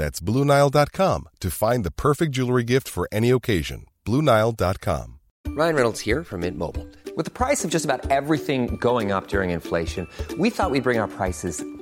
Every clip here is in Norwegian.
That's BlueNile.com to find the perfect jewelry gift for any occasion. BlueNile.com. Ryan Reynolds here from Mint Mobile. With the price of just about everything going up during inflation, we thought we'd bring our prices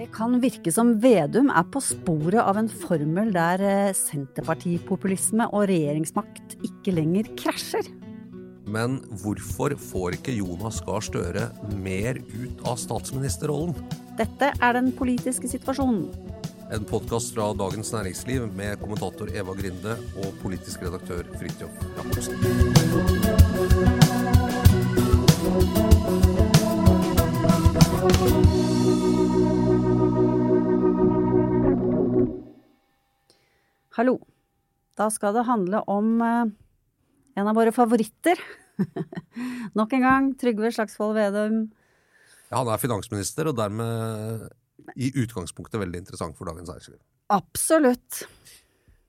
Det kan virke som Vedum er på sporet av en formel der eh, senterpartipopulisme og regjeringsmakt ikke lenger krasjer. Men hvorfor får ikke Jonas Gahr Støre mer ut av statsministerrollen? Dette er den politiske situasjonen. En podkast fra Dagens Næringsliv med kommentator Eva Grinde og politisk redaktør Fridtjof Jacobsen. Hallo. Da skal det handle om eh, en av våre favoritter. Nok en gang Trygve Slagsvold Vedum. Ja, han er finansminister, og dermed i utgangspunktet veldig interessant for Dagens Næringsliv. Absolutt.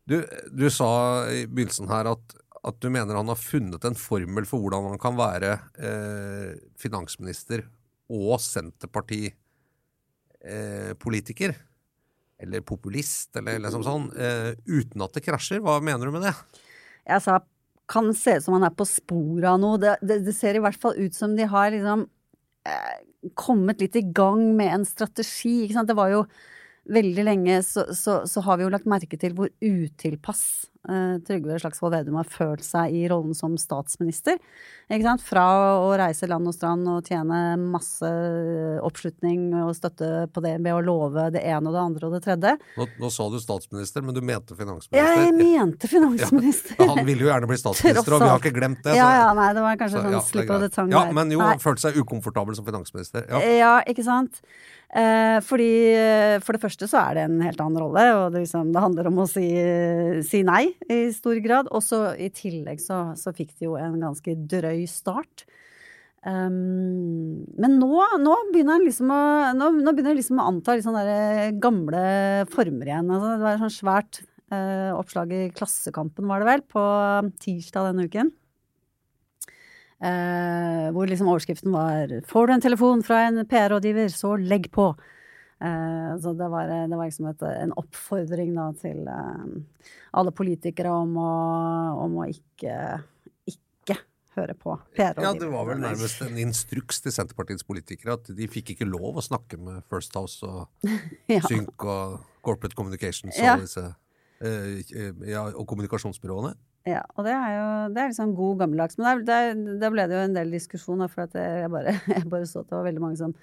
Du, du sa i begynnelsen her at, at du mener han har funnet en formel for hvordan han kan være eh, finansminister og Senterparti-politiker. Eller populist, eller liksom sånn. uh, uten at det krasjer. Hva mener du med det? Jeg sa kan se ut som han er på sporet av noe. Det, det, det ser i hvert fall ut som de har liksom eh, kommet litt i gang med en strategi. Ikke sant? Det var jo veldig lenge så, så, så har vi jo lagt merke til hvor utilpass Trygve Slagsvold Vedum har følt seg i rollen som statsminister. Ikke sant? Fra å reise land og strand og tjene masse oppslutning og støtte på det ved å love det ene og det andre og det tredje. Nå, nå sa du statsminister, men du mente finansminister. Jeg mente finansminister. Ja, han ville jo gjerne bli statsminister, og vi har ikke glemt det. Ja, så- ja, nei, det var kanskje så, sånn ja, slipp av det tang. Ja, men jo, Nei. følte seg ukomfortabel som finansminister. Ja. Ja, ikke sant? Eh, fordi eh, for det første så er det en helt annen rolle, og det, liksom, det handler om å si, si nei i stor grad. Og så i tillegg så, så fikk de jo en ganske drøy start. Um, men nå, nå begynner han liksom å liksom å anta litt sånne der gamle former igjen. Altså, det var et sånt svært uh, oppslag i Klassekampen, var det vel, på tirsdag denne uken. Eh, hvor liksom overskriften var 'Får du en telefon fra en PR-rådgiver, så legg på'. Eh, så det var, det var liksom et, en oppfordring da til eh, alle politikere om å, om å ikke, ikke høre på PR-rådgiver. Ja, det var vel nærmest en instruks til Senterpartiets politikere at de fikk ikke lov å snakke med First House og Ja. Sync og Corporate Communications og Ja. disse eh, ja, og kommunikasjonsbyråene. Ja, og det er jo det er liksom god gammeldags. Men der ble det jo en del diskusjon, for jeg bare, jeg bare så at det var veldig mange som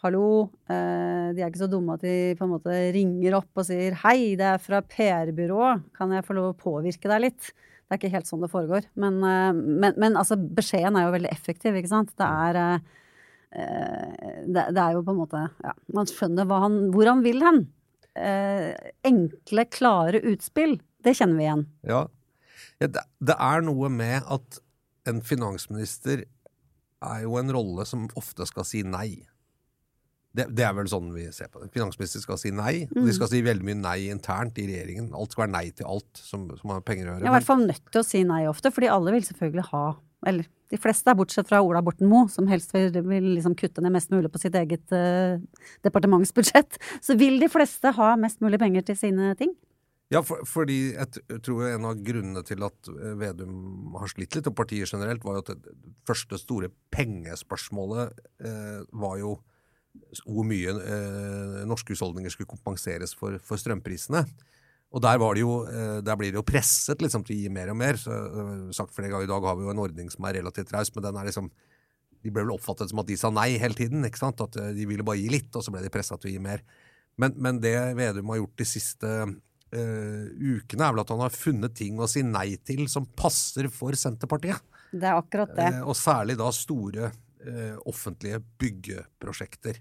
Hallo, eh, de er ikke så dumme at de på en måte ringer opp og sier hei, det er fra PR-byrået, kan jeg få lov å påvirke deg litt? Det er ikke helt sånn det foregår. Men, eh, men, men altså, beskjeden er jo veldig effektiv, ikke sant? Det er eh, det, det er jo på en måte Ja, man skjønner han, hvor han vil hen. Eh, enkle, klare utspill, det kjenner vi igjen. Ja. Ja det, det er noe med at en finansminister er jo en rolle som ofte skal si nei. Det, det er vel sånn vi ser på det. Finansminister skal si nei. og De skal si veldig mye nei internt i regjeringen. Alt skal være nei til alt som, som har penger å gjøre. Jeg er i hvert fall nødt til å si nei ofte, fordi alle vil selvfølgelig ha Eller de fleste, bortsett fra Ola Borten Moe, som helst vil, vil liksom kutte ned mest mulig på sitt eget uh, departementsbudsjett, så vil de fleste ha mest mulig penger til sine ting. Ja, for, fordi jeg tror en av grunnene til at eh, Vedum har slitt litt, og partiet generelt, var jo at det første store pengespørsmålet eh, var jo hvor mye eh, norske husholdninger skulle kompenseres for, for, strømprisene. Og der, det jo, eh, der blir det jo presset liksom, til å gi mer og mer. Så, eh, sagt flere ganger I dag har vi jo en ordning som er relativt raus, men den er liksom de ble vel oppfattet som at de sa nei hele tiden. ikke sant? At eh, de ville bare gi litt, og så ble de pressa til å gi mer. Men, men, det Vedum har gjort de siste ukene, er vel at han har funnet ting å si nei til som passer for Senterpartiet. Det er akkurat det. Uh, og særlig da store uh, offentlige byggeprosjekter.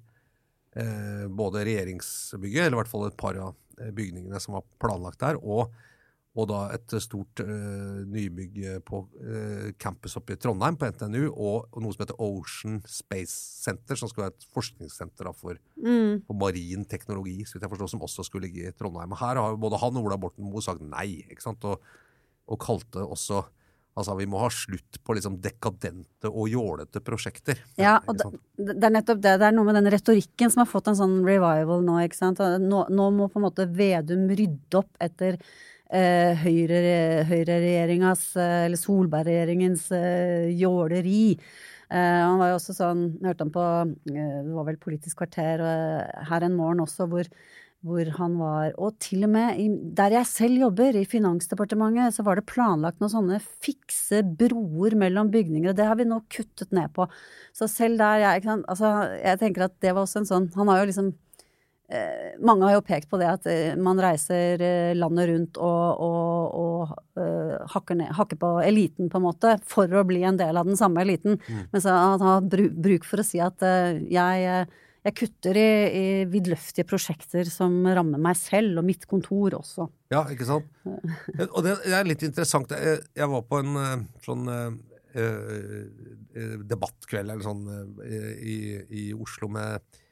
både regjeringsbygget, eller i hvert fall et par av bygningene som var planlagt der, og og da et stort uh, nybygg på uh, campus oppe i Trondheim, på NTNU, og, og, noe som heter Ocean Space Center, som skal være et forskningssenter da, for, mm. for, marin teknologi, så vidt jeg forstår, som også skulle ligge i Trondheim. Og her har jo både han og Ola Borten Moe sagt nei, ikke sant, og, og kalte også Altså, Vi må ha slutt på liksom dekadente og jålete prosjekter. Ja, og det, det, er nettopp det. Det er noe med den retorikken som har fått en sånn revival nå. ikke sant? Nå, nå må på en måte Vedum rydde opp etter eh, høyreregjeringas, eh, eller Solberg-regjeringens eh, jåleri. Eh, han var jo også sånn, jeg hørte han på, eh, det var vel Politisk kvarter eh, her en morgen også, hvor, hvor han var Og til og med i, der jeg selv jobber, i Finansdepartementet, så var det planlagt noen sånne fikse broer mellom bygninger, og det har vi nå kuttet ned på. Så selv der jeg, altså, jeg tenker at det var også en sånn Han har jo liksom mange har jo pekt på det at eh, man reiser eh, landet rundt og, og, og hakker, ned, hakker, på eliten, på en måte, for å bli en del av den samme eliten. Mm. Men så han har bruk for å si at jeg, jeg kutter i, i vidløftige prosjekter som rammer meg selv, og mitt kontor også. Ja, ikke sant. og det er litt interessant. Jeg, jeg var på en sånn debattkveld eller sånn i, i Oslo med Eh,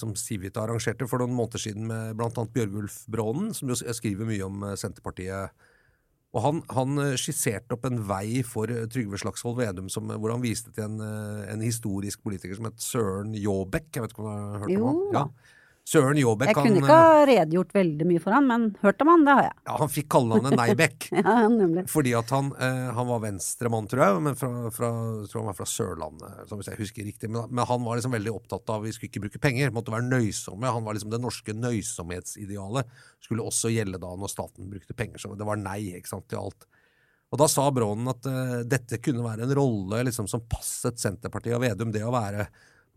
som Civita arrangerte for noen måneder siden med bl.a. Bjørgulf Brånen, som jo skriver mye om eh, Senterpartiet. Og han, han, eh, skisserte opp en vei for Trygve Slagsvold Vedum som, hvor han viste til en, en, historisk politiker som het Søren Jåbekk. Jeg vet ikke om du har hørt om han? Ja. Søren Jåbekk Jeg kunne ikke ha redegjort veldig mye for han, men hørt om han, det har jeg. Ja, Han fikk kallenavnet Neibekk. ja, nemlig. Fordi at han, eh, han var venstremann, tror jeg, men fra, fra, tror han var fra Sørlandet, som hvis jeg husker riktig. Men, men, han var liksom veldig opptatt av vi skulle ikke bruke penger, måtte være nøysomme. Han var liksom Det norske nøysomhetsidealet skulle også gjelde da når staten brukte penger. Så det var nei ikke sant, til alt. Og da sa Brånen at uh, dette kunne være en rolle liksom, som passet Senterpartiet og Vedum, det å være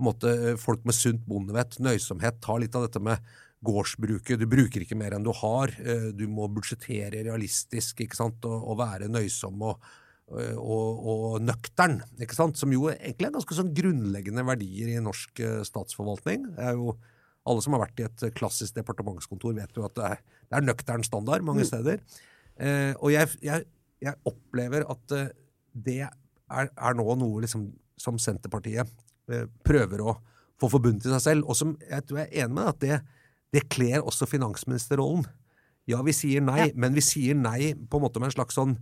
måte, eh, folk med sunt bondevett, nøysomhet, tar litt av dette med gårdsbruket. Du bruker ikke mer enn du har. Eh, du må budsjettere realistisk ikke sant? Og, og være nøysom og, eh, og, og, nøktern, ikke sant? som jo egentlig er ganske sånn grunnleggende verdier i norsk statsforvaltning. Det er jo Alle som har vært i et klassisk departementskontor, vet jo at det er, det er nøktern standard mange mm. steder. Eh, og jeg, jeg, jeg, opplever at det er, er nå noe liksom, som Senterpartiet prøver å få forbundet til seg selv. Og som jeg tror jeg er enig med at det, det kler også finansministerrollen. Ja, vi sier nei, ja. men vi sier nei på en måte med en slags sånn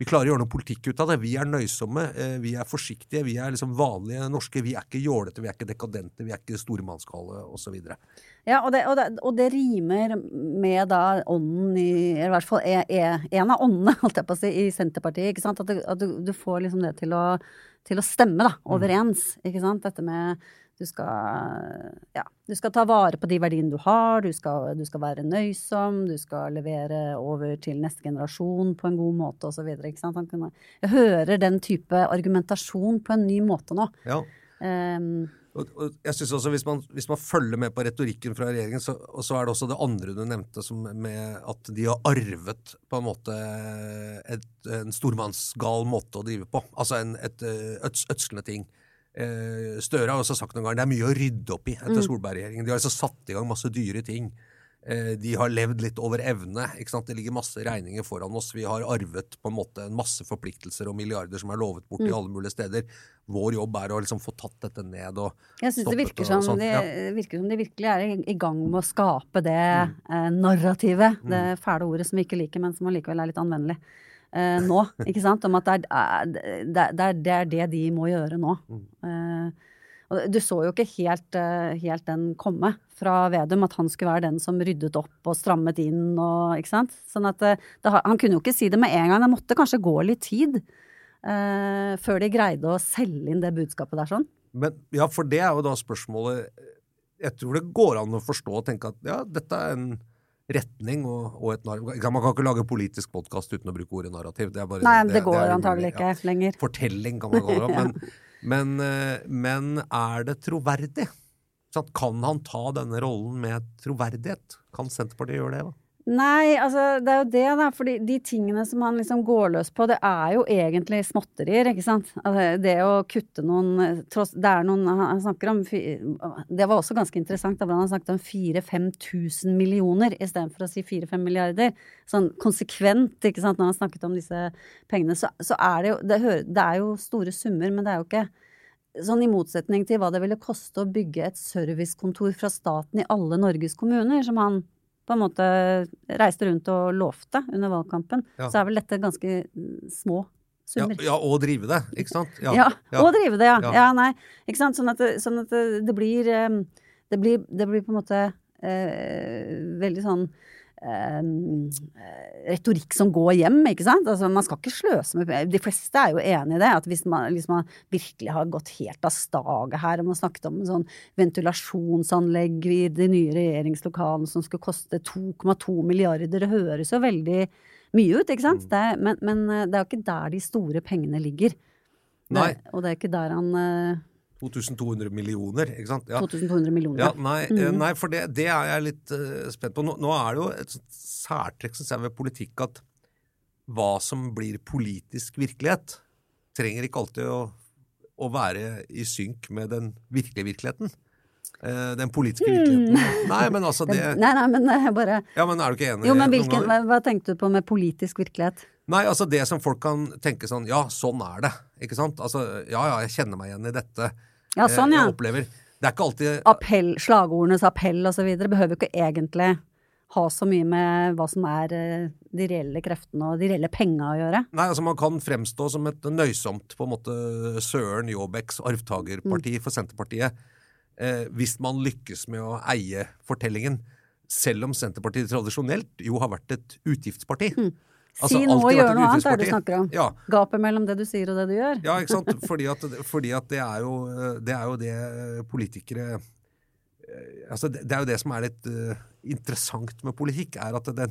vi klarer å gjøre noe politikk ut av det. Vi er nøysomme, eh, vi er forsiktige, vi er liksom vanlige norske. Vi er ikke jålete, vi er ikke dekadente, vi er ikke stormannsgale osv. Ja, og det, og, det, og det, rimer med da ånden i Eller i hvert fall er, er en av åndene, holdt jeg på å si, i Senterpartiet. ikke sant? At, du, at du, du får liksom det til å til å stemme da, mm. overens. Ikke sant? Dette med du skal, ja, du skal ta vare på de verdiene du har, du skal, du skal, være nøysom, du skal levere over til neste generasjon på en god måte osv. Jeg hører den type argumentasjon på en ny måte nå. Ja. Um, og, og, jeg synes også hvis man, hvis man, følger med på retorikken fra regjeringen, så, og så er det også det andre du nevnte, som med at de har arvet på en måte et, en stormannsgal måte å drive på. Altså en, et øds, ødslende ting. Eh, Støre har også sagt noen ganger det er mye å rydde opp i etter mm. Solberg-regjeringen. De har altså satt i gang masse dyre ting. Eh, de har levd litt over evne. ikke sant? Det ligger masse regninger foran oss. Vi har arvet på en måte en masse forpliktelser og milliarder som er lovet bort i alle mulige steder. Vår jobb er å liksom få tatt dette ned og Jeg syns det virker som, sånn. de, Ja. virker som de virkelig er i, gang med å skape det eh, narrativet, det fæle ordet som vi ikke liker, men som allikevel er litt anvendelig. Eh, nå, ikke sant? Om at det er, det, er, det, er, det de må gjøre nå. Eh, og du så jo ikke helt, eh, helt den komme fra Vedum, at han skulle være den som ryddet opp og strammet inn og ikke sant. Sånn at eh, det, han kunne jo ikke si det med en gang, det måtte kanskje gå litt tid. eh, før de greide å selge inn det budskapet der sånn. Men ja, for det er jo da spørsmålet Jeg tror det går an å forstå og tenke at ja, dette er en retning og, og et narrativ. Man kan ikke lage politisk podkast uten å bruke ordet narrativ. Det, er bare, Nei, det, går er antagelig ikke ikke lenger. Fortelling kan man kalle det. Men, men, eh, men er det troverdig? Sant? Kan han ta denne rollen med troverdighet? Kan Senterpartiet gjøre det? da? Nei, altså det er jo det, da. For de tingene som han liksom går løs på, det er jo egentlig småtterier, ikke sant. Altså, det å kutte noen tross, Det er noen Han snakker om Det var også ganske interessant da han snakket om 4000-5000 millioner istedenfor å si 4-5 milliarder. Sånn konsekvent, ikke sant, når han snakket om disse pengene. Så, så er det jo det, hører, det er jo store summer, men det er jo ikke Sånn i motsetning til hva det ville koste å bygge et servicekontor fra staten i alle Norges kommuner, som han på en måte reiste rundt og lovte under valgkampen, Ja. så er vel dette ganske mm, små summer. ja, og drive det, ikke sant? Ja, og drive det, ja. Ja. ja. nei, ikke sant? Sånn at det, sånn at det, blir eh, det blir, det blir på en måte eh, veldig sånn retorikk som går hjem, ikke sant? Altså, man skal ikke sløse med penger. De fleste er jo enig i det, at hvis man, hvis man virkelig har gått helt av staget her, og man snakket om en sånn ventilasjonsanlegg i de nye regjeringslokalene som skulle koste 2,2 milliarder, det høres jo veldig mye ut, ikke sant? Det, er- men, men eh, det er jo ikke der de store pengene ligger. Det. Og det er ikke der han eh, 2200 millioner, ikke sant? Ja. 2200 millioner. Ja, nei, eh, Mhm. nei, for det, det er jeg litt uh, spent på. Nå, nå er det jo et særtrekk synes jeg, ved politikk at hva som blir politisk virkelighet, trenger ikke alltid å, å være i synk med den virkelige virkeligheten. Eh, den politiske virkeligheten. Nei, men altså det. Nei, nei, men jeg bare Ja, men er du ikke enig? Jo, men hvilken, hva, hva tenkte du på med politisk virkelighet? Nei, altså det som folk kan tenke sånn Ja, sånn er det. Ikke sant? Altså, ja ja, jeg kjenner meg igjen i dette. Ja, Eh, sånn, ja. Jeg opplever Det er ikke alltid Appell, slagordenes appell og så videre behøver jo ikke egentlig ha så mye med hva som er eh, de reelle kreftene og de reelle penga å gjøre. Nei, altså Man kan fremstå som et nøysomt på en måte Søren Jåbeks arvtagerparti for Senterpartiet eh, hvis man lykkes med å eie fortellingen, selv om Senterpartiet tradisjonelt jo har vært et utgiftsparti. Altså, si noe og et noe annet, er det du snakker om. Ja, Gapet mellom det du sier og det du gjør. ja, ikke sant? Fordi at, fordi at det, er jo, det er jo det politikere eh, altså det, det er jo det som er litt uh, interessant med politikk, er at det,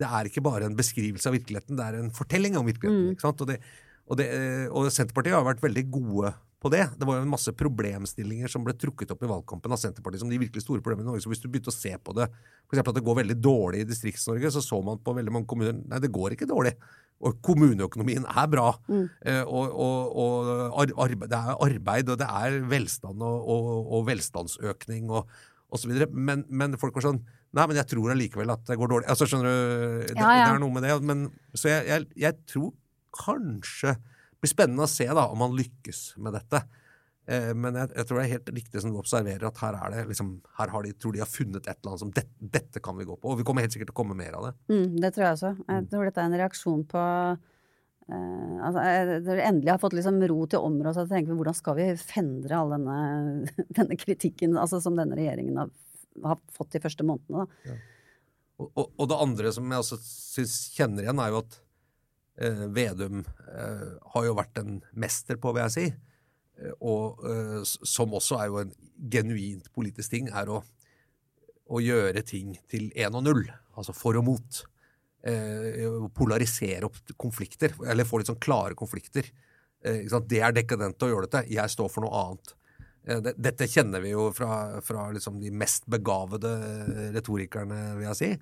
det er ikke bare en beskrivelse av virkeligheten, det er en fortelling om virkeligheten. ikke sant? Og, det, og, det, eh, og Senterpartiet har vært veldig gode på det. Det var jo en masse problemstillinger som ble trukket opp i valgkampen av Senterpartiet som de virkelig store problemene i Norge. Så hvis du begynte å se på det, f.eks. at det går veldig dårlig i Distrikts-Norge, så så man på veldig mange kommuner Nei, det går ikke dårlig. Og kommuneøkonomien er bra. Eh, og og, og ar arbeid, det er arbeid, og det er velstand og, og, og velstandsøkning og, osv. Men, men folk var sånn Nei, men jeg tror allikevel at det går dårlig. Altså, skjønner du? Det, Ja, ja. det er noe med det. Men, så jeg, jeg, jeg tror kanskje det blir spennende å se da, om han lykkes med dette. Eh, men jeg, jeg tror det er helt riktig som du observerer, at her er det liksom, her har de, tror de har funnet et eller annet som det, dette kan vi gå på. Og vi kommer helt sikkert til å komme mer av det. Mm, det tror jeg også. Jeg tror dette er en reaksjon på Uh, altså, jeg, jeg endelig har fått liksom ro til området, så tenker vi hvordan skal vi fendre all denne, denne kritikken altså, som denne regjeringen har, har fått de første månedene. Da. Og, og, og det andre som jeg også synes kjenner igjen, er jo at Vedum eh, har jo vært en mester på, vil jeg si. Eh, og eh, som også er jo en genuint politisk ting, er å, å gjøre ting til én og null. Altså for og mot. Eh, polarisere opp konflikter, eller få litt sånn klare konflikter. Eh? Det er dekadent å gjøre dette. Jeg står for noe annet. Eh, Dette kjenner vi jo fra, fra liksom de mest begavede retorikerne, vil jeg si.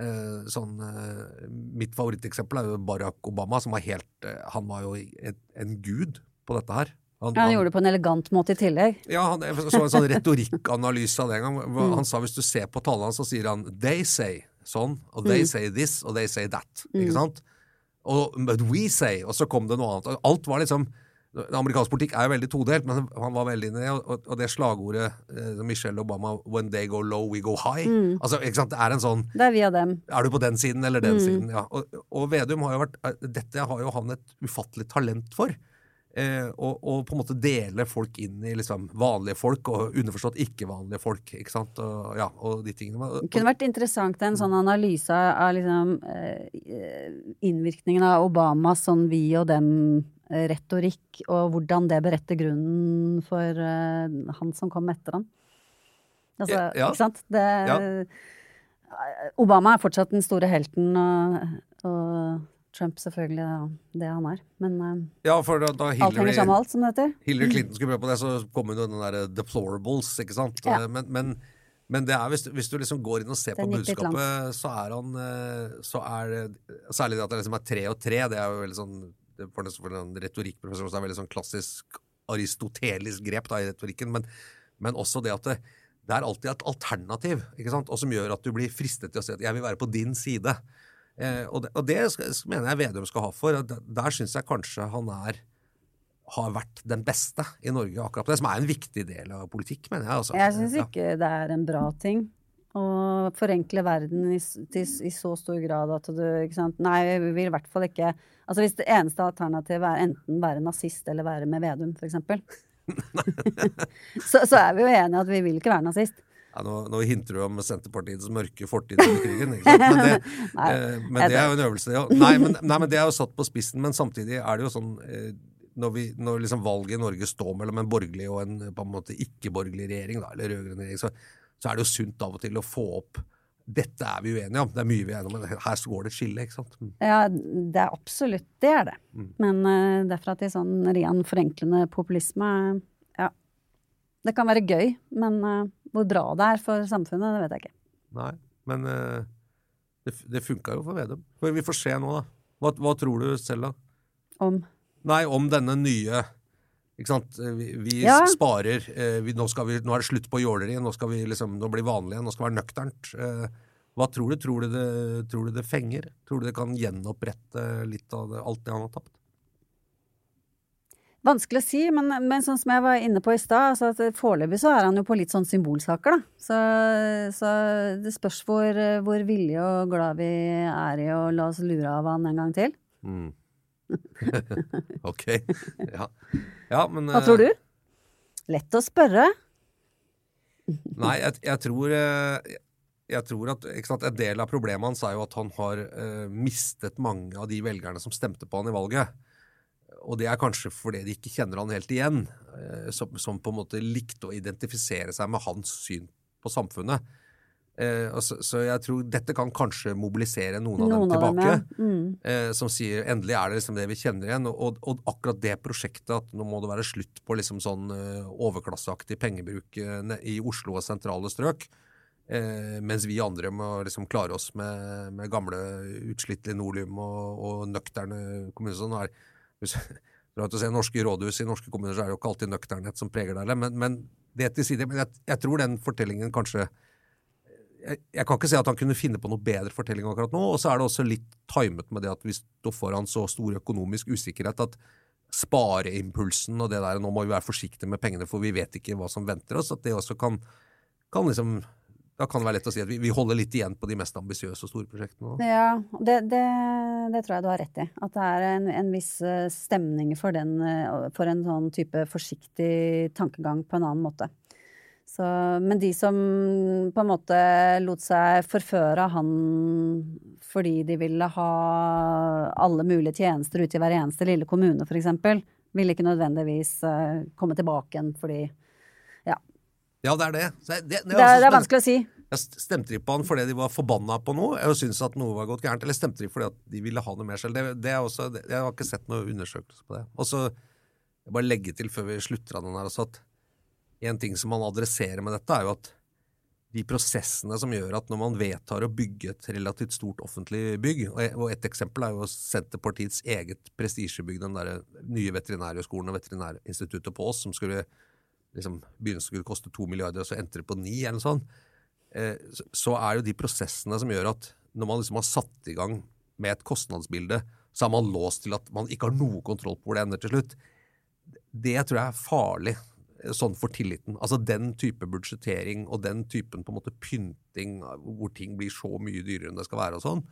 Eh, Sånn, eh, mitt favoritteksempel er jo Barack Obama, som var helt eh, Han var jo et, en gud på dette her. Han, Ja, han gjorde det på en elegant måte i tillegg. Ja, han så en sånn retorikkanalyse av det en gang. Mm. Han sa hvis du ser på tallene, så sier han 'they say' sånn, og 'they Mm. say this', og 'they say that'. Ikke sant? Og 'but we say', og så kom det noe annet. Alt var liksom Amerikansk politikk er jo veldig todelt, men han var veldig inne i det. Og, og det slagordet som Michelle Obama 'when they go low, we go high'. Mm. Altså, ikke sant? Det er en sånn Det er via dem. er du på den siden eller den Mm. siden? Ja. Og, og Vedum har jo vært eh, Dette har jo han et ufattelig talent for. Eh, og, og på en måte dele folk inn i liksom vanlige folk og underforstått ikke-vanlige folk. ikke sant? Og, ja, og de tingene. Og, Det kunne vært interessant en sånn analyse av liksom, eh, innvirkningen av Obamas sånn vi og dem-retorikk, og hvordan det beretter grunnen for uh, han som kom etter han. Altså, Ja, ja. ikke sant? Det, Ja. Obama er fortsatt den store helten, og, og Trump selvfølgelig ja, det han er. Men uh, ja, for da, da alt henger Hillary, sammen med alt, som det heter. Hillary Clinton skulle prøve på det, så kom hun jo den derre deplorables, ikke sant. Ja. Eh, Men, men, men det er hvis, du- hvis du liksom går inn og ser på budskapet, så er han eh, Så er Særlig det at det liksom er tre og tre, det er jo veldig sånn for en retorikkprofessor som er veldig sånn klassisk aristotelisk grep da, i retorikken, men, men også det at det, det er alltid et alternativ, ikke sant? og som gjør at du blir fristet til å si at 'jeg vil være på din side'. Eh, og, det, og det skal, mener jeg Vedum skal ha for. Der, der syns jeg kanskje han er har vært den beste i Norge akkurat på det, som er en viktig del av politikk, mener jeg. Altså. Jeg syns ikke det er en bra ting å forenkle verden i, til, i så stor grad at du ikke sant? Nei, vi vil i hvert fall ikke Altså hvis det eneste alternativet er enten være nazist eller være med Vedum, eksempel. så, så er vi jo enige at vi vil ikke være nazist. Ja, nå, nå hinter du om Senterpartiets mørke fortid under krigen, ikke sant? Men, det, Nei, eh, men det er jo en øvelse, ja. Nei men, nei, men det er jo satt på spissen, men samtidig er det jo sånn eh, når, vi, når liksom valget i Norge står mellom en borgerlig og en på en måte ikke-borgerlig regjering, da, eller rød-grønn regjering, så, så er det jo sunt av og til å få opp Dette er vi uenige om, det er mye vi er enige om, men her går det et skille, ikke sant? Mm. Ja, det er absolutt det er det. Men uh, derfra til sånn ren forenklende populisme Ja. Det kan være gøy, men uh, hvor bra det er for samfunnet, det vet jeg ikke. Nei, men uh, det, det funka jo for Vedum. Vi får se nå, da. Hva, hva tror du selv, da? Om Nei, om denne nye ikke sant? Vi, vi Ja. sparer eh, vi, nå, vi, nå er det slutt på jåleri, nå skal vi liksom, nå bli vanlige, nå skal det være nøkternt. Eh, hva tror du? Tror du, det, tror du det fenger? Tror du det kan gjenopprette litt av det, alt det han har tapt? Vanskelig å si, men, men sånn som jeg var inne på i stad, altså foreløpig så er han jo på litt sånn symbolsaker, da. Så, så det spørs hvor, hvor villige og glad vi er i å la oss lure av han en gang til. Mm. ok. Ja. Ja, men Hva eh, tror du? Lett å spørre. Nei, jeg, jeg tror eh, jeg tror at sant, En del av problemet hans er jo at han har eh, mistet mange av de velgerne som stemte på han i valget. Og det er kanskje fordi de ikke kjenner han helt igjen, eh, som, som på en måte likte å identifisere seg med hans syn på samfunnet. Eh, så, så jeg tror dette kan kanskje mobilisere noen av Noen dem av dem, tilbake. ja. Mm. eh, som sier endelig er det liksom det vi kjenner igjen. Og, og akkurat det prosjektet at nå må det være slutt på liksom sånn eh, overklasseaktig pengebruk eh, i Oslo og sentrale strøk. Eh, mens vi andre må liksom klare oss med, med gamle utslitt linoleum og, og nøkterne kommuner. Sånn er, hvis du har se norske rådhus i norske kommuner, så er det jo ikke alltid nøkternhet som preger det. Men, men det til side. Men jeg, jeg tror den fortellingen kanskje jeg, jeg kan ikke si at han kunne finne på noe bedre fortelling akkurat nå. Og så er det også litt timet med det at vi står foran så stor økonomisk usikkerhet at spareimpulsen og det der Nå må vi være forsiktige med pengene, for vi vet ikke hva som venter oss. At det også kan, kan liksom Da kan det være lett å si at vi, holder litt igjen på de mest ambisiøse og store prosjektene. Ja, det, det, det tror jeg du har rett i. At det er en, en viss eh, stemning for, den, eh, for en sånn type forsiktig tankegang på en annen måte. Så, men de som på en måte lot seg forføre av han fordi de ville ha alle mulige tjenester ute i hver eneste lille kommune, f.eks., ville ikke nødvendigvis uh, komme tilbake igjen fordi Ja, det er det. Så det, det, Det er, det er altså vanskelig å si. Jeg Stemte de på han fordi de var forbanna på noe og syntes at noe var gått gærent, eller stemte de fordi at de ville ha noe mer selv? Det, det er også, jeg har ikke sett noe undersøkelse på det. Og så jeg bare legge til før vi slutter av den her også, at en ting som man adresserer med dette, er jo at de prosessene som gjør at når man vedtar å bygge et relativt stort offentlig bygg Og et eksempel er jo Senterpartiets eget prestisjebygg, den der nye veterinærhøgskolen og Veterinærinstituttet på Ås, som skulle liksom, begynnelsen skulle koste to milliarder, og så endte det på ni, eller noe sånt. Eh, så er jo de prosessene som gjør at når man liksom har satt i gang med et kostnadsbilde, så er man låst til at man ikke har noe kontroll på hvor det ender til slutt. Det tror jeg er farlig sånn for tilliten. Altså den type budsjettering og den typen på en måte pynting hvor ting blir så mye dyrere enn det skal være og sånn,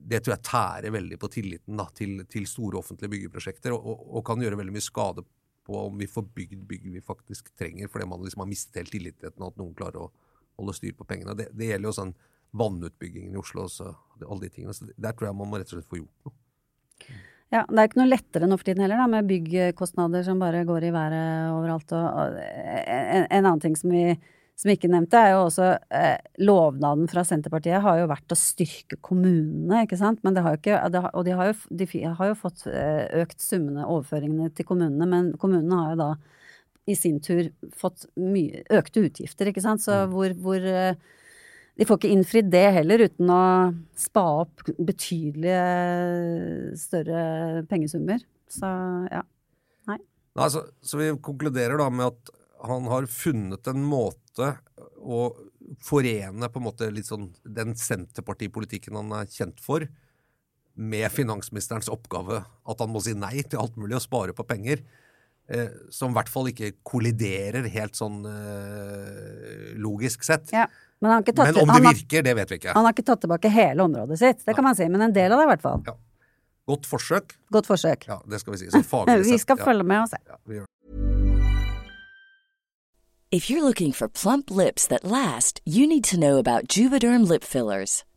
det tror jeg tærer veldig på tilliten da, til, til, store offentlige byggeprosjekter, og, og, og, kan gjøre veldig mye skade på om vi får bygd bygg vi faktisk trenger, fordi man liksom har mistet helt tilliten og at noen klarer å holde styr på pengene. Det, det gjelder jo sånn vannutbyggingen i Oslo og alle de tingene. Så der tror jeg man må rett og slett få gjort noe. Ja, Det er ikke noe lettere nå for tiden heller, da, med byggkostnader som bare går i været overalt. Og, og en, en, annen ting som vi, som ikke nevnte, er jo også eh, lovnaden fra Senterpartiet har jo vært å styrke kommunene, ikke sant. Men det har jo ikke, det har, og de har, jo, de har jo fått eh, økt summene, overføringene til kommunene, men kommunene har jo da i sin tur fått mye økte utgifter, ikke sant. Så mm. hvor, hvor eh, de får ikke innfridd det heller, uten å spa opp betydelige større pengesummer. Så ja. Nei. Nei så, så, vi konkluderer da med at han har funnet en måte å forene på en måte litt sånn den Senterpartipolitikken han er kjent for, med finansministerens oppgave. At han må si nei til alt mulig og spare på penger. Eh, som i hvert fall ikke kolliderer helt sånn eh, logisk sett. Ja. Men, tatt, men, om det virker, det vet vi ikke. Han har ikke tatt tilbake hele området sitt, det kan man si. Men en del av det, i hvert fall. Ja. Godt forsøk. Godt forsøk. Ja, det skal vi si. vi skal sett, følge med og se. Ja, If you're looking for plump lips that last, you need to know about Juvederm lip fillers.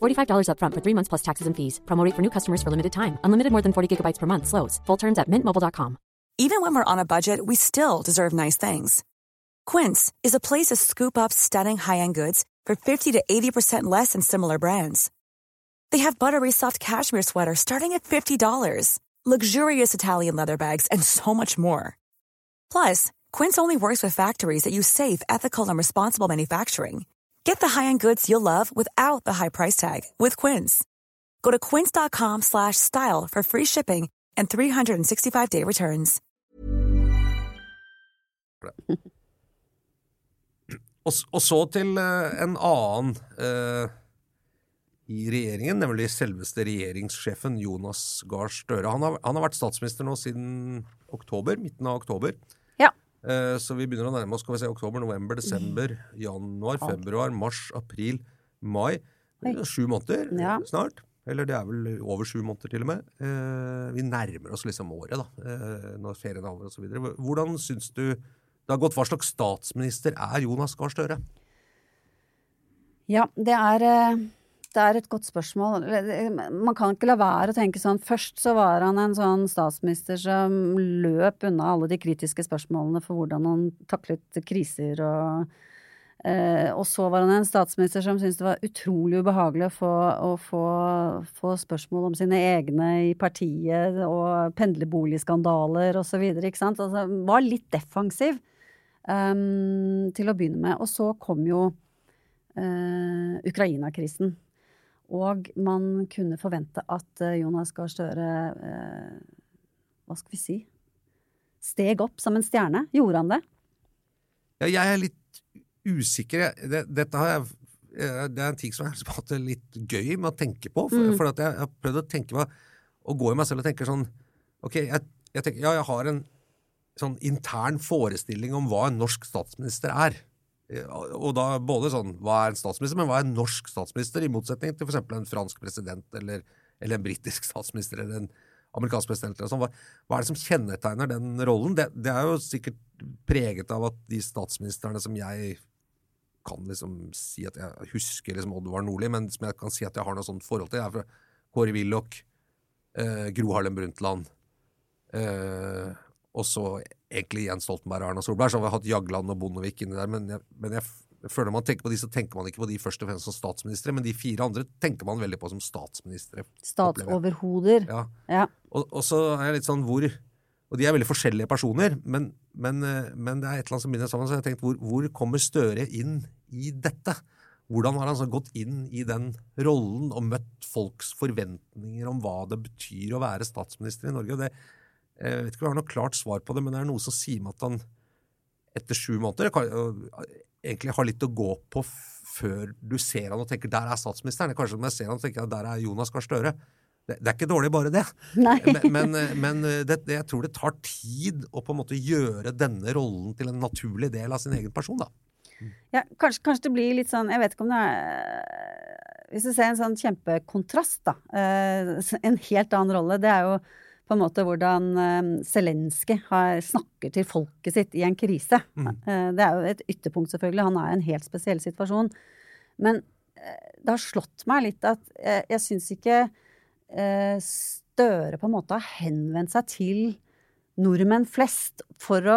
$45 upfront for three months plus taxes and fees. Promote for new customers for limited time. Unlimited more than 40 gigabytes per month. Slows. Full terms at mintmobile.com. Even when we're on a budget, we still deserve nice things. Quince is a place to scoop up stunning high-end goods for 50 to 80% less than similar brands. They have buttery soft cashmere sweaters starting at $50, luxurious Italian leather bags, and so much more. Plus, Quince only works with factories that use safe, ethical, and responsible manufacturing. Get the high-end goods you'll love without the high price tag with Quince. Go to quince.com slash style for free shipping and 365-day returns. og, så til uh, en annen uh, i regjeringen, nemlig selveste regjeringssjefen Jonas Gahr Støre. Han han har vært statsminister nå siden oktober, midten av oktober. Eh, så vi begynner å nærme oss skal vi se, oktober, november, desember, januar, februar, mars, april, mai. Sju måneder ja. snart. Eller det er vel over sju måneder, til og med. Eh, vi nærmer oss liksom året, da, eh, når ferien er over osv. Hvordan syns du det har gått? Hva slags statsminister er Jonas Gahr Støre? Ja, det er det er et godt spørsmål. Man kan ikke la være å tenke sånn Først så var han en sånn statsminister som løp unna alle de kritiske spørsmålene for hvordan han taklet kriser og Eh, og så var han en statsminister som syntes det var utrolig ubehagelig å få, å få, få spørsmål om sine egne i partiet og pendlerboligskandaler osv. Altså, var litt defensiv um, til å begynne med. Og så kom jo uh, Ukraina-krisen. Og man kunne forvente at uh, Jonas Gahr Støre eh, Hva skal vi si? Steg opp som en stjerne. Gjorde han det? Ja, jeg er litt usikker. Det, dette har jeg det er en ting som jeg har hatt det litt gøy med å tenke på. For, mm. for jeg har prøvd å tenke meg, å gå i meg selv og tenke sånn Ok, jeg, jeg tenker, ja, jeg har en sånn intern forestilling om hva en norsk statsminister er. Og da både sånn hva er en statsminister, men hva er en norsk statsminister, i motsetning til f.eks. en fransk president eller, eller en britisk statsminister eller en amerikansk president. Eller sånn. hva, hva, er det som kjennetegner den rollen? Det, det, er jo sikkert preget av at de statsministrene som jeg kan liksom si at jeg husker liksom Oddvar Nordli, men som jeg kan si at jeg har noe sånt forhold til, er fra Kåre Willoch, eh, Gro Harlem Brundtland eh, og så egentlig Jens Stoltenberg og Erna Solberg. Så har vi hatt Jagland og Bondevik inni der. Men, jeg, men jeg, føler man tenker på de, så tenker man ikke på de først og fremst som statsministre, men de fire andre tenker man veldig på som statsministre. Statsoverhoder. Ja. ja. Og, og, så er jeg litt sånn hvor Og de er veldig forskjellige personer, men, men, men det er et eller annet som binder sammen. Så jeg har tenkt hvor, hvor kommer Støre inn i dette? Hvordan har han så gått inn i den rollen og møtt folks forventninger om hva det betyr å være statsminister i Norge? Det, jeg vet ikke om jeg har noe klart svar på det, men det er noe som sier meg at han etter sju måneder kan, egentlig har litt å gå på før du ser han og tenker 'der er statsministeren'. Kanskje når jeg ser han og tenker 'der er Jonas Gahr Støre'. Det, det, er ikke dårlig, bare det. men, men, men det, jeg tror det tar tid å på en måte gjøre denne rollen til en naturlig del av sin egen person. da. Ja, kanskje, kanskje, det blir litt sånn Jeg vet ikke om det er Hvis du ser en sånn kjempekontrast, da. Eh, en helt annen rolle. Det er jo på en måte hvordan um, Zelenskyj snakker til folket sitt i en krise. Mm. Uh, det er jo et ytterpunkt, selvfølgelig. Han er i en helt spesiell situasjon. Men uh, det har slått meg litt at jeg, jeg syns ikke Støre på en måte har henvendt seg til nordmenn flest for å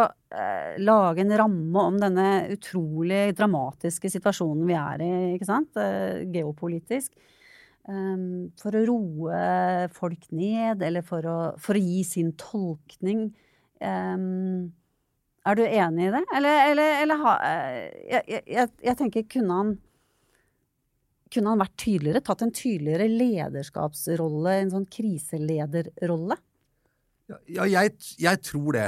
lage en ramme om denne utrolig dramatiske situasjonen vi er i, ikke sant? geopolitisk. Um, for å roe folk ned, eller for å, for å gi sin tolkning. Um, er du enig i det? Eller, eller, eller ha, jeg, jeg, jeg, tenker, kunne han kunne han vært tydeligere? Tatt en tydeligere lederskapsrolle, en sånn kriselederrolle? Ja, jeg, jeg tror det.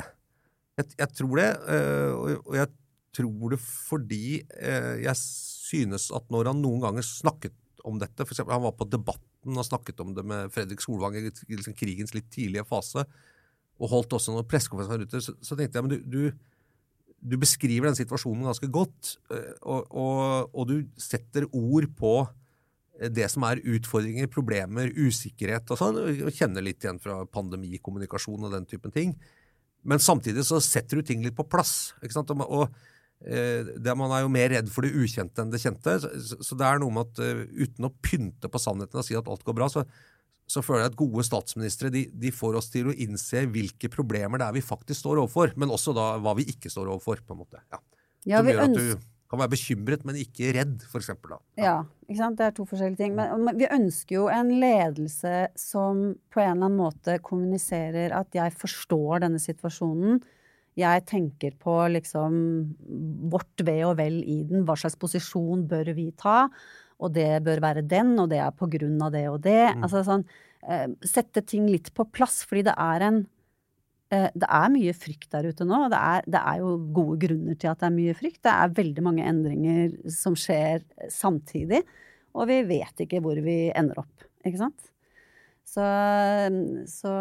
Jeg, tror det, øh, og jeg tror det fordi øh, jeg synes at når han noen ganger snakket om dette. For eksempel, han var på Debatten og snakket om det med Fredrik Solvang i liksom, krigens litt tidlige fase. Og holdt også noen pressekonferanser ute. Så, så, tenkte jeg men du, du, du, beskriver den situasjonen ganske godt. Eh, og, og, og, du setter ord på eh, det som er utfordringer, problemer, usikkerhet og sånn. og Kjenner litt igjen fra pandemikommunikasjon og den typen ting. Men samtidig så setter du ting litt på plass. ikke sant? Og, og man er jo mer redd for det ukjente enn det kjente. Så, det er noe med at uh, uten å pynte på sannheten og si at alt går bra, så, så føler jeg at gode statsministre de, de, får oss til å innse hvilke problemer det er vi faktisk står overfor, men også da hva vi ikke står overfor. på en måte. Ja. Ja, Som gjør at du kan være bekymret, men ikke redd, f.eks. Ja. ja, ikke sant? det er to forskjellige ting. Men vi ønsker jo en ledelse som på en eller annen måte kommuniserer at jeg forstår denne situasjonen jeg tenker på liksom vårt ve og vel i den. Hva slags posisjon bør vi ta? Og det bør være den, og det er på grunn av det og det. Mm. Altså sånn eh, Sette ting litt på plass, fordi det er en eh, det er mye frykt der ute nå. Det er, det er, jo gode grunner til at det er mye frykt. Det er veldig mange endringer som skjer samtidig. Og vi vet ikke hvor vi ender opp, ikke sant? Så, så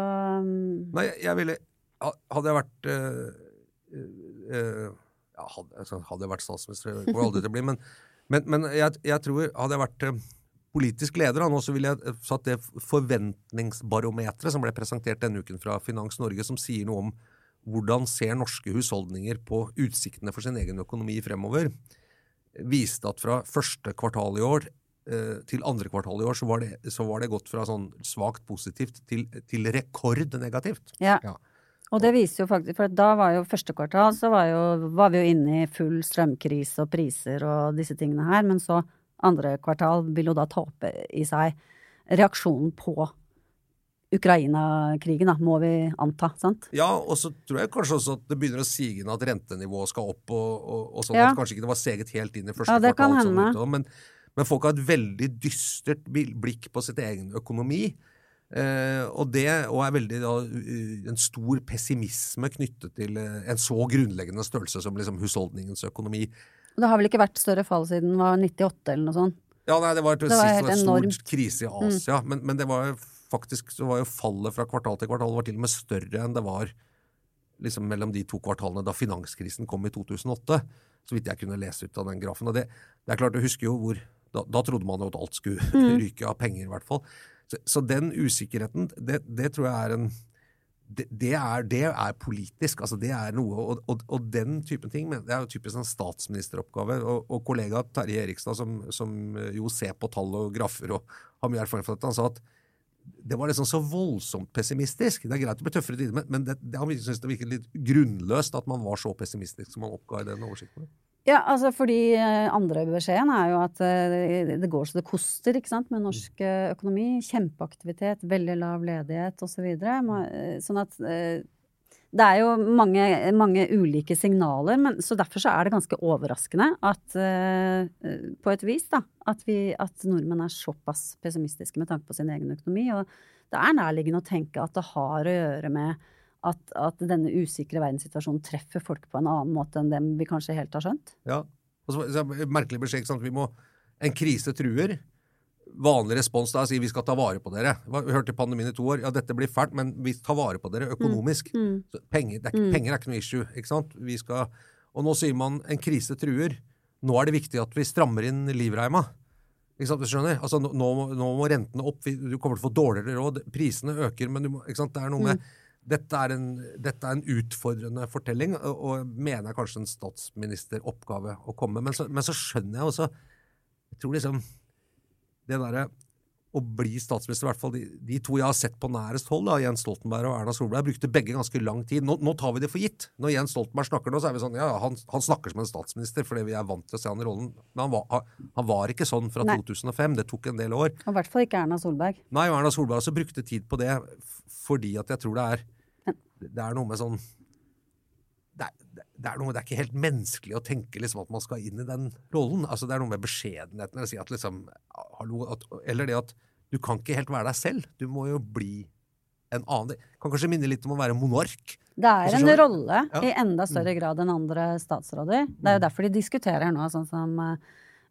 Nei, jeg ville hadde jeg vært uh, uh, ja, hadde, altså, hadde, jeg vært statsminister, det kommer aldri til å bli, men, men, men jeg, jeg, tror hadde jeg vært uh, politisk leder, nå, så ville jeg satt det forventningsbarometeret som ble presentert denne uken fra Finans Norge, som sier noe om hvordan ser norske husholdninger på utsiktene for sin egen økonomi fremover, viste at fra første kvartal i år til andre kvartal i år så var det, så var det gått fra sånn svakt positivt til, til rekordnegativt. Ja. ja. Og det viser jo faktisk, for da var jo første kvartal så var, jo, var vi jo inne i full strømkrise og priser og disse tingene her, men så andre kvartal vil jo da ta opp i seg reaksjonen på Ukraina-krigen, da, må vi anta, sant? Ja, og så tror jeg kanskje også at det begynner å sige inn at rentenivået skal opp, og, og, og sånn Ja. at kanskje ikke det var seget helt inn i første Ja, kvartal. utover, Men, men folk har et veldig dystert blikk på sitt egen økonomi. Eh, og det og er veldig da, en stor pessimisme knyttet til eh, en så grunnleggende størrelse som liksom husholdningens økonomi. Og det har vel ikke vært større fall siden var 98 eller noe sånt? Ja, nei, det var, det Det var sist en stor enormt. Mm. krise i Asia, men, men det var faktisk så var jo fallet fra kvartal til kvartal var til og med større enn det var liksom mellom de to kvartalene da finanskrisen kom i 2008. Så vidt jeg kunne lese ut av den grafen. Og det, det er klart, du husker jo hvor Da, da trodde man jo at alt skulle Mm. ryke av penger, i hvert fall. Så, så den usikkerheten, det, det tror jeg er en det, det, er, det er politisk. altså Det er noe, og, og, og den typen ting det er jo typisk en statsministeroppgave. Og, og kollega Terje Erikstad, som, som jo ser på tall og grafer og har mye erfaring fra dette, han sa at det var liksom så voldsomt pessimistisk. Det er greit å bli tøffere tider, men, men det, det, han syntes det virket litt grunnløst at man var så pessimistisk som man oppga i den oversikten. Ja, altså fordi eh, andre beskjeden er jo at eh, det går så det koster, ikke sant, med norsk eh, økonomi. Kjempeaktivitet, veldig lav ledighet osv. Så sånn at det er jo mange, mange ulike signaler, men, så derfor så er det ganske overraskende at på et vis da, at, vi, at nordmenn er såpass pessimistiske med tanke på sin egen økonomi. Og det er nærliggende å tenke at det har å gjøre med at, at denne usikre verdenssituasjonen treffer folk på en annen måte enn dem vi kanskje helt har skjønt. Ja. Og så, så, merkelig beskjed, ikke sant. Vi må En krise truer. Vanlig respons da er å si vi skal ta vare på dere. Vi hørte pandemien i to år. Ja, dette blir fælt, men vi tar vare på dere økonomisk. Så penger, det er, ikke- penger er ikke noe issue. ikke sant? Vi skal, og nå sier man en krise truer. Nå er det viktig at vi strammer inn livreima. Ikke sant, du skjønner? Altså, nå, nå, må- rentene opp, du kommer til å få dårligere råd, prisene øker, men du må, det er noe med dette er, en, dette er en utfordrende fortelling, og, og mener jeg kanskje en statsministeroppgave å komme. Men så, men så skjønner jeg også Jeg tror liksom det derre å bli statsminister, i hvert fall de, de to jeg har sett på nærest hold, da, Jens Stoltenberg og Erna Solberg, brukte begge ganske lang tid. Nå, nå tar vi det for gitt. Når Jens Stoltenberg snakker nå, så er vi sånn ja, han, han snakker som en statsminister fordi vi er vant til å se han i rollen. Men han var, han var ikke sånn fra Nei. 2005. Det tok en del år. Og i hvert fall ikke Erna Solberg. Nei, og Erna Solberg også brukte tid på det fordi at jeg tror det er Det er noe med sånn det er, det, er noe, det er ikke helt menneskelig å tenke liksom at man skal inn i den rollen. Altså Det er noe med beskjedenheten. Å si at liksom, hallo, at, eller det at du kan ikke helt være deg selv. Du må jo bli en annen. Det kan kanskje minne litt om å være monark. Det er Altså, en rolle Ja. i enda større grad enn andre statsråder. Det er jo derfor de diskuterer nå, sånn som eh,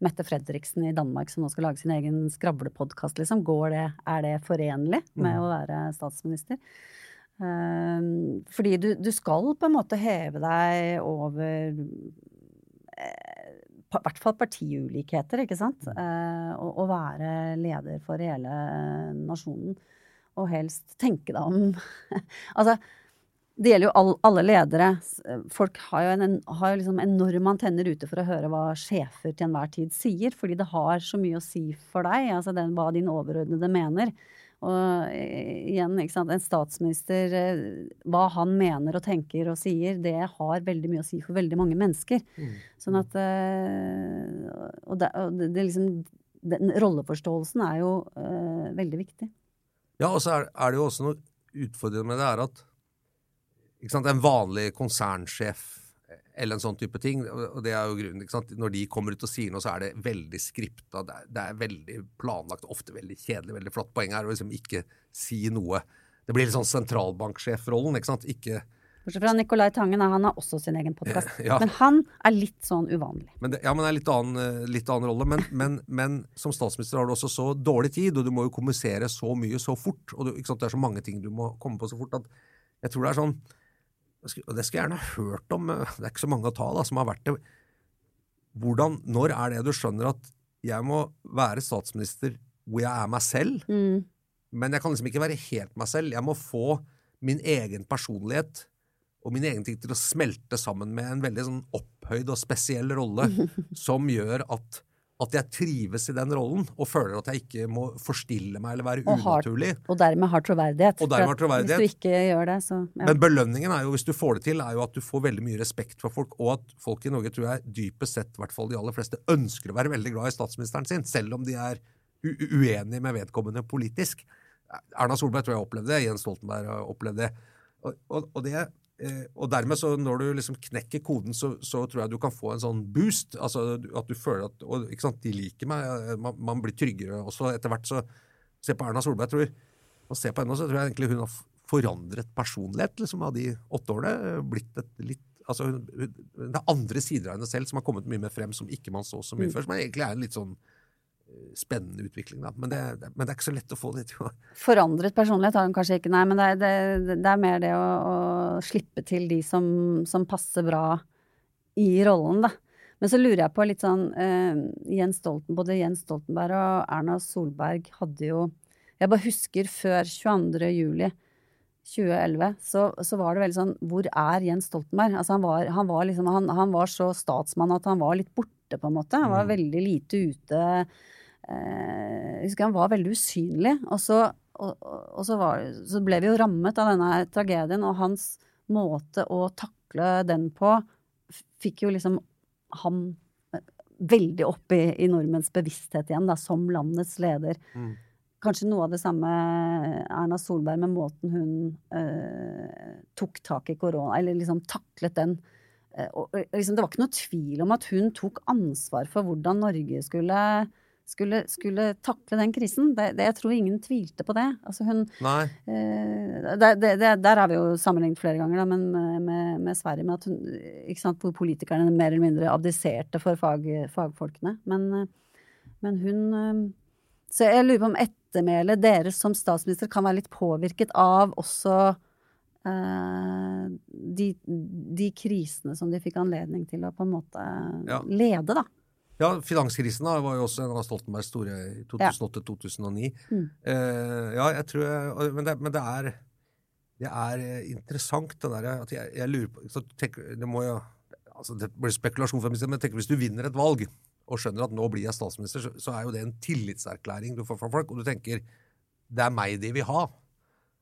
Mette Fredriksen i Danmark, som nå skal lage sin egen skravlepodkast, liksom. Går det, er det forenlig med å være statsminister? Ehm, fordi du, du skal på en måte heve deg over I hvert fall partiulikheter, ikke sant? Eh, og, og være leder for hele nasjonen. Og helst tenke deg om Altså, det gjelder jo all, alle ledere. Folk har jo, en, en, har jo liksom enorme antenner ute for å høre hva sjefer til enhver tid sier, fordi det har så mye å si for deg, altså den, hva din overordnede mener. Og eh, igjen, ikke sant, en statsminister, eh, hva han mener og tenker og sier, det har veldig mye å si for veldig mange mennesker. Sånn at eh, Og, det, og det, det liksom Den rolleforståelsen er jo uh, veldig viktig. Ja, og så er, er det jo også noe utfordrende med det er at sant, en vanlig konsernsjef eller en sånn type ting, og det er jo grunnen, ikke sant, når de kommer ut og sier noe, så er det veldig skripta, det er, det er veldig planlagt, ofte veldig kjedelig, veldig flott. Poenget er å liksom ikke si noe. Det blir litt sånn sentralbanksjefrollen, ikke sant, ikke Bortsett fra Nicolai Tangen, han har også sin egen podkast. Ja. Men han er litt sånn uvanlig. Men det, ja, men det er litt annen, eh, litt annen rolle. Men, men, men som statsminister har du også så dårlig tid, og du må jo kommunisere så mye så fort. Og du, det er så mange ting du må komme på så fort at jeg tror det er sånn Og det skulle jeg gjerne hørt om, det er ikke så mange å ta da, som har vært det. Hvordan, når er det du skjønner at jeg må være statsminister hvor jeg er meg selv, men jeg kan liksom ikke være helt meg selv. Jeg må få min egen personlighet og min egen ting til å smelte sammen med en veldig sånn opphøyd og spesiell rolle som gjør at at jeg trives i den rollen og føler at jeg ikke må forstille meg eller være Og har- unaturlig. Og dermed har troverdighet. Og dermed har troverdighet. Hvis du ikke gjør det, så ja. Men belønningen er jo, hvis du får det til, er jo at du får veldig mye respekt for folk, og at folk i Norge tror jeg dypest sett, i hvert fall de aller fleste, ønsker å være veldig glad i statsministeren sin, selv om de er uenige med vedkommende politisk. Erna Solberg tror jeg opplevde det, Jens Stoltenberg har opplevd det. Og, og, og det og dermed, så når du liksom knekker koden, så, så tror jeg du kan få en sånn boost. altså At du føler at og, ikke sant, De liker meg. eh, Man, man blir tryggere også etter hvert. så Se på Erna Solberg. tror jeg, og se på henne, så tror jeg egentlig hun har forandret personlighet liksom, av de åtte årene. eh, blitt et litt altså hun, hun, Det er andre sider av henne selv som har kommet mye mer frem, som ikke man så så mye før. Som egentlig er en litt sånn eh, spennende utvikling. Da. Men, det, men det er ikke så lett å få det til å Forandret personlighet har hun kanskje ikke, nei, men det er, det, det er mer det å, å slippe til de som, som passer bra i rollen, da. Men så lurer jeg på litt sånn eh, Jens Stolten, Både Jens Stoltenberg og Erna Solberg hadde jo Jeg bare husker før 22. juli 2011, så, så var det veldig sånn Hvor er Jens Stoltenberg? Altså han var, han var liksom han, han var så statsmann at han var litt borte, på en måte. Han var veldig lite ute. Eh, jeg husker han var veldig usynlig. Og så, og, og, så, var, så ble vi jo rammet av denne tragedien, og hans måte å takle den på fikk jo liksom han eh, veldig opp i, i nordmenns bevissthet igjen, da, som landets leder. Kanskje noe av det samme Erna Solberg med måten hun eh, tok tak i korona, eller liksom taklet den. Eh, og liksom, det var ikke noe tvil om at hun tok ansvar for hvordan Norge skulle, skulle, skulle takle den krisen. Det, det, jeg tror ingen tvilte på det. Altså hun, Nei. Eh, det, der er vi jo sammenlignet flere ganger, da, men med, med, Sverige, med at hun, ikke sant, hvor politikerne mer eller mindre abdiserte for fag, fagfolkene. Men, eh, men hun eh, Så jeg lurer på om ettermælet deres som statsminister kan være litt påvirket av også eh, de, de krisene som de fikk anledning til å på en måte Ja. lede, da. Ja, finanskrisen da, var jo også en av Stoltenbergs store i 2008-2009. Mm. Uh, ja, jeg tror jeg, men, det, men det er det er eh, interessant, det der at jeg, jeg lurer på så tenk, Det må jo altså Det blir spekulasjon, for meg, men tenk, hvis du vinner et valg og skjønner at nå blir jeg statsminister, så, så er jo det en tillitserklæring du får fra folk, og du tenker det er meg de vil ha.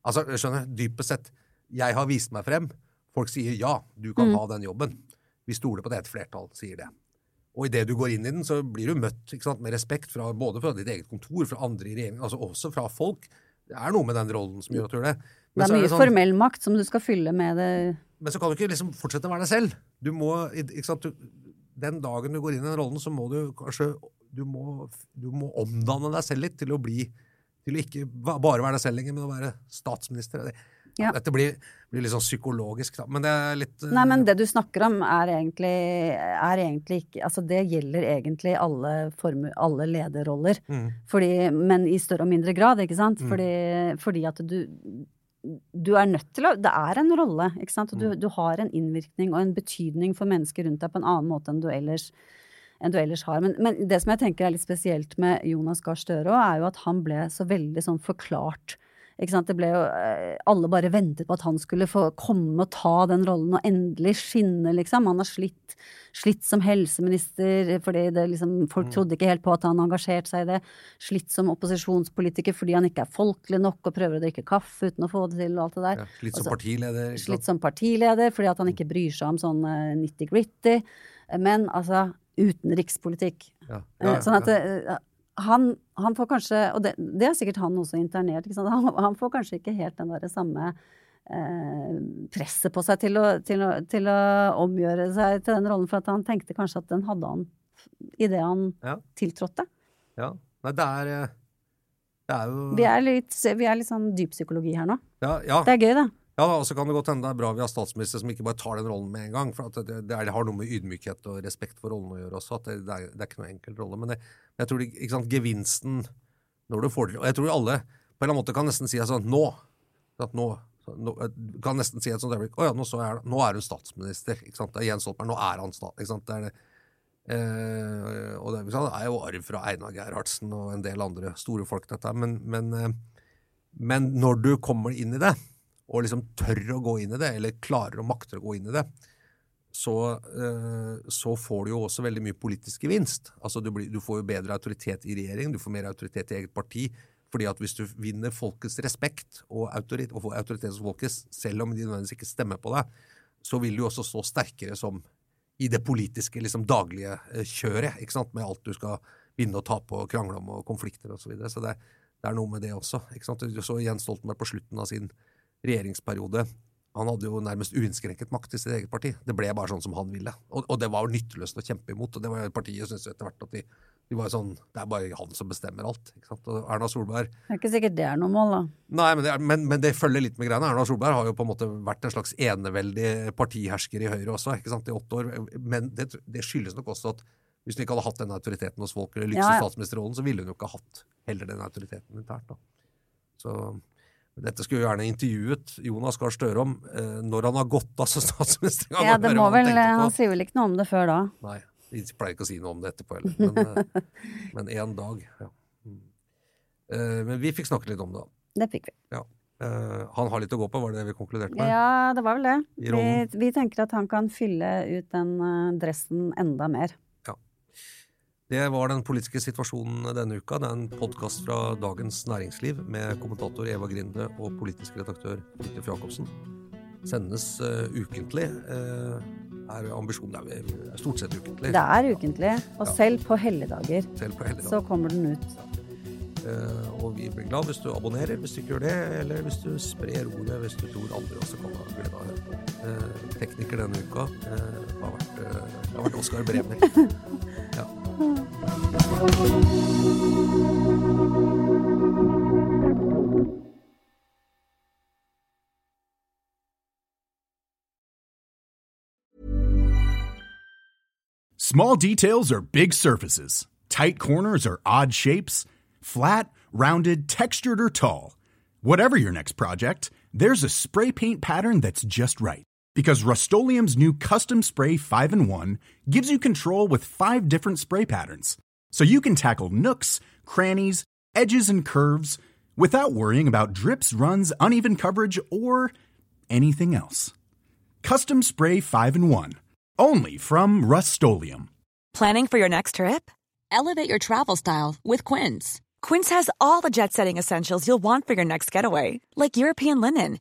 Altså, skjønner, dypest sett, jeg har vist meg frem. Folk sier ja, du kan ha den jobben. Vi stoler på det, et flertall sier det. Og idet du går inn i den, så blir du møtt sant, med respekt fra, både fra ditt eget kontor, fra andre i regjeringen, altså også fra folk. Det er noe med den rollen som gjør at du gjør det. Det er så mye sånn- formell makt som du skal fylle med det men så kan du ikke liksom fortsette å være deg selv. Du må, ikke sant, du, den dagen du går inn i den rollen, så må du kanskje du må, du må omdanne deg selv litt til å bli til å ikke bare være deg selv lenger, men å være statsminister. Det, Ja. Dette blir, blir litt sånn psykologisk, da. Men det er litt eh, Nei, men det du snakker om er egentlig, er egentlig ikke Altså det gjelder egentlig alle, formu, alle lederroller. Mm. Fordi, men i større og mindre grad, ikke sant? Fordi, fordi at du du er nødt til å Det er en rolle, ikke sant? Og du, du har en innvirkning og en betydning for mennesker rundt deg på en annen måte enn du ellers, enn du ellers har. Men, men det som jeg tenker er litt spesielt med Jonas Gahr Støre er jo at han ble så veldig sånn forklart. Det ble jo, eh, alle bare ventet på at han skulle få komme og ta den rollen og endelig skinne, liksom. Han har slitt, slitt som helseminister fordi det liksom, folk trodde ikke helt på at han engasjerte seg i det. Slitt som opposisjonspolitiker fordi han ikke er folkelig nok og prøver å drikke kaffe uten å få det til og alt det der. ja, slitt som Altså, partileder. Slitt som partileder fordi at han ikke bryr seg om sånn uh, nitty-gritty. Men altså utenrikspolitikk. Ja, Eh, ja, ja, sånn at ja. eh, han, han får kanskje, og det, det er sikkert han også internert? Han, han får kanskje ikke helt den derre samme eh, presset på seg til å, til, å, til å omgjøre seg til den rollen, for at han tenkte kanskje at den hadde han idet han Ja. tiltrådte. Ja. Nei, det er eh, Det er jo Vi er litt, vi er litt sånn dyppsykologi her nå. ja, ja. Det er gøy, da. Ja, og så kan det godt hende det er bra vi har statsminister som ikke bare tar den rollen med en gang. For det, det, det har noe med ydmykhet og respekt for rollen å gjøre også. At det, det, er, er ikke noe enkel rolle. Men jeg tror det, ikke sant, gevinsten når du får til Og jeg tror alle på en eller annen måte kan nesten si sånn nå. At nå, nå kan nesten si et sånt øyeblikk Å ja, nå, er, nå er hun statsminister. Ikke sant? Det er Jens Stoltenberg. Nå er han stat... Ikke sant? Det er det. Eh, og det er jo arv fra Einar Gerhardsen og en del andre store folk, dette. Men, men, eh, men når du kommer inn i det, og liksom tør å gå inn i det, eller klarer og makter å gå inn i det, så, eh, så får du jo også veldig mye politisk gevinst. Altså du, blir, du får jo bedre autoritet i regjering, du får mer autoritet i eget parti. Fordi at hvis du vinner folkets respekt og, autorit, og får autoritet hos folket, selv om de nødvendigvis ikke stemmer på deg, så vil du også stå sterkere som i det politiske, liksom daglige eh, kjøret, ikke sant? med alt du skal vinne og tape og krangle om og konflikter osv. Så, videre. så det, det, er noe med det også. ikke sant? Du så Jens Stoltenberg på slutten av sin regjeringsperiode han hadde jo nærmest uinnskrenket makt i sitt eget parti. Det ble bare sånn som han ville. Og, og det var jo nytteløst å kjempe imot. og det var jo Partiet syntes etter hvert at de, de, var sånn Det er bare han som bestemmer alt. ikke sant? Og Erna Solberg Det er ikke sikkert det er noe mål, da. Nei, men det, er, men, men det, følger litt med greiene. Erna Solberg har jo på en måte vært en slags eneveldig partihersker i Høyre også, ikke sant, i åtte år. Men det, det skyldes nok også at hvis hun ikke hadde hatt den autoriteten hos folk, eller lykkes i ja, ja. statsministerrollen, så ville hun jo ikke hatt heller den autoriteten internt. da. Så dette skulle jo gjerne intervjuet Jonas Gahr Støre om eh, når han har gått av som statsminister. Ja, det må vel, han, han sier vel ikke noe om det før da? Nei, de pleier ikke å si noe om det etterpå heller. Men, én en dag, ja. Mm. Eh, men vi fikk snakket litt om det. Det fikk vi. Ja. Eh, han har litt å gå på, var det det vi konkluderte med? Ja, det var vel det. Vi, vi tenker at han kan fylle ut den eh, dressen enda mer. Det var den politiske situasjonen denne uka. Det er en podkast fra Dagens Næringsliv med kommentator Eva Grinde og politisk redaktør Fridtjof Jacobsen. Sendes uh, ukentlig. Uh, er ambisjonen det er stort sett ukentlig. Det er ukentlig, og ja. selv på helligdager så kommer den ut. Uh, og vi blir glad hvis du abonnerer hvis du ikke gjør det, eller hvis du sprer ordet hvis du tror andre også kan ha glede av det. tekniker denne uka har vært, har vært Oskar Bremer. Ja. Small details are big surfaces. Tight corners are odd shapes. Flat, rounded, textured, or tall. Whatever your next project, there's a spray paint pattern that's just right. Because Rust new Custom Spray 5 and 1 gives you control with five different spray patterns so you can tackle nooks, crannies, edges, and curves without worrying about drips, runs, uneven coverage, or anything else. Custom Spray 5 and 1. Only from Rust Planning for your next trip? Elevate your travel style with Quince. Quince has all the jet setting essentials you'll want for your next getaway, like European linen,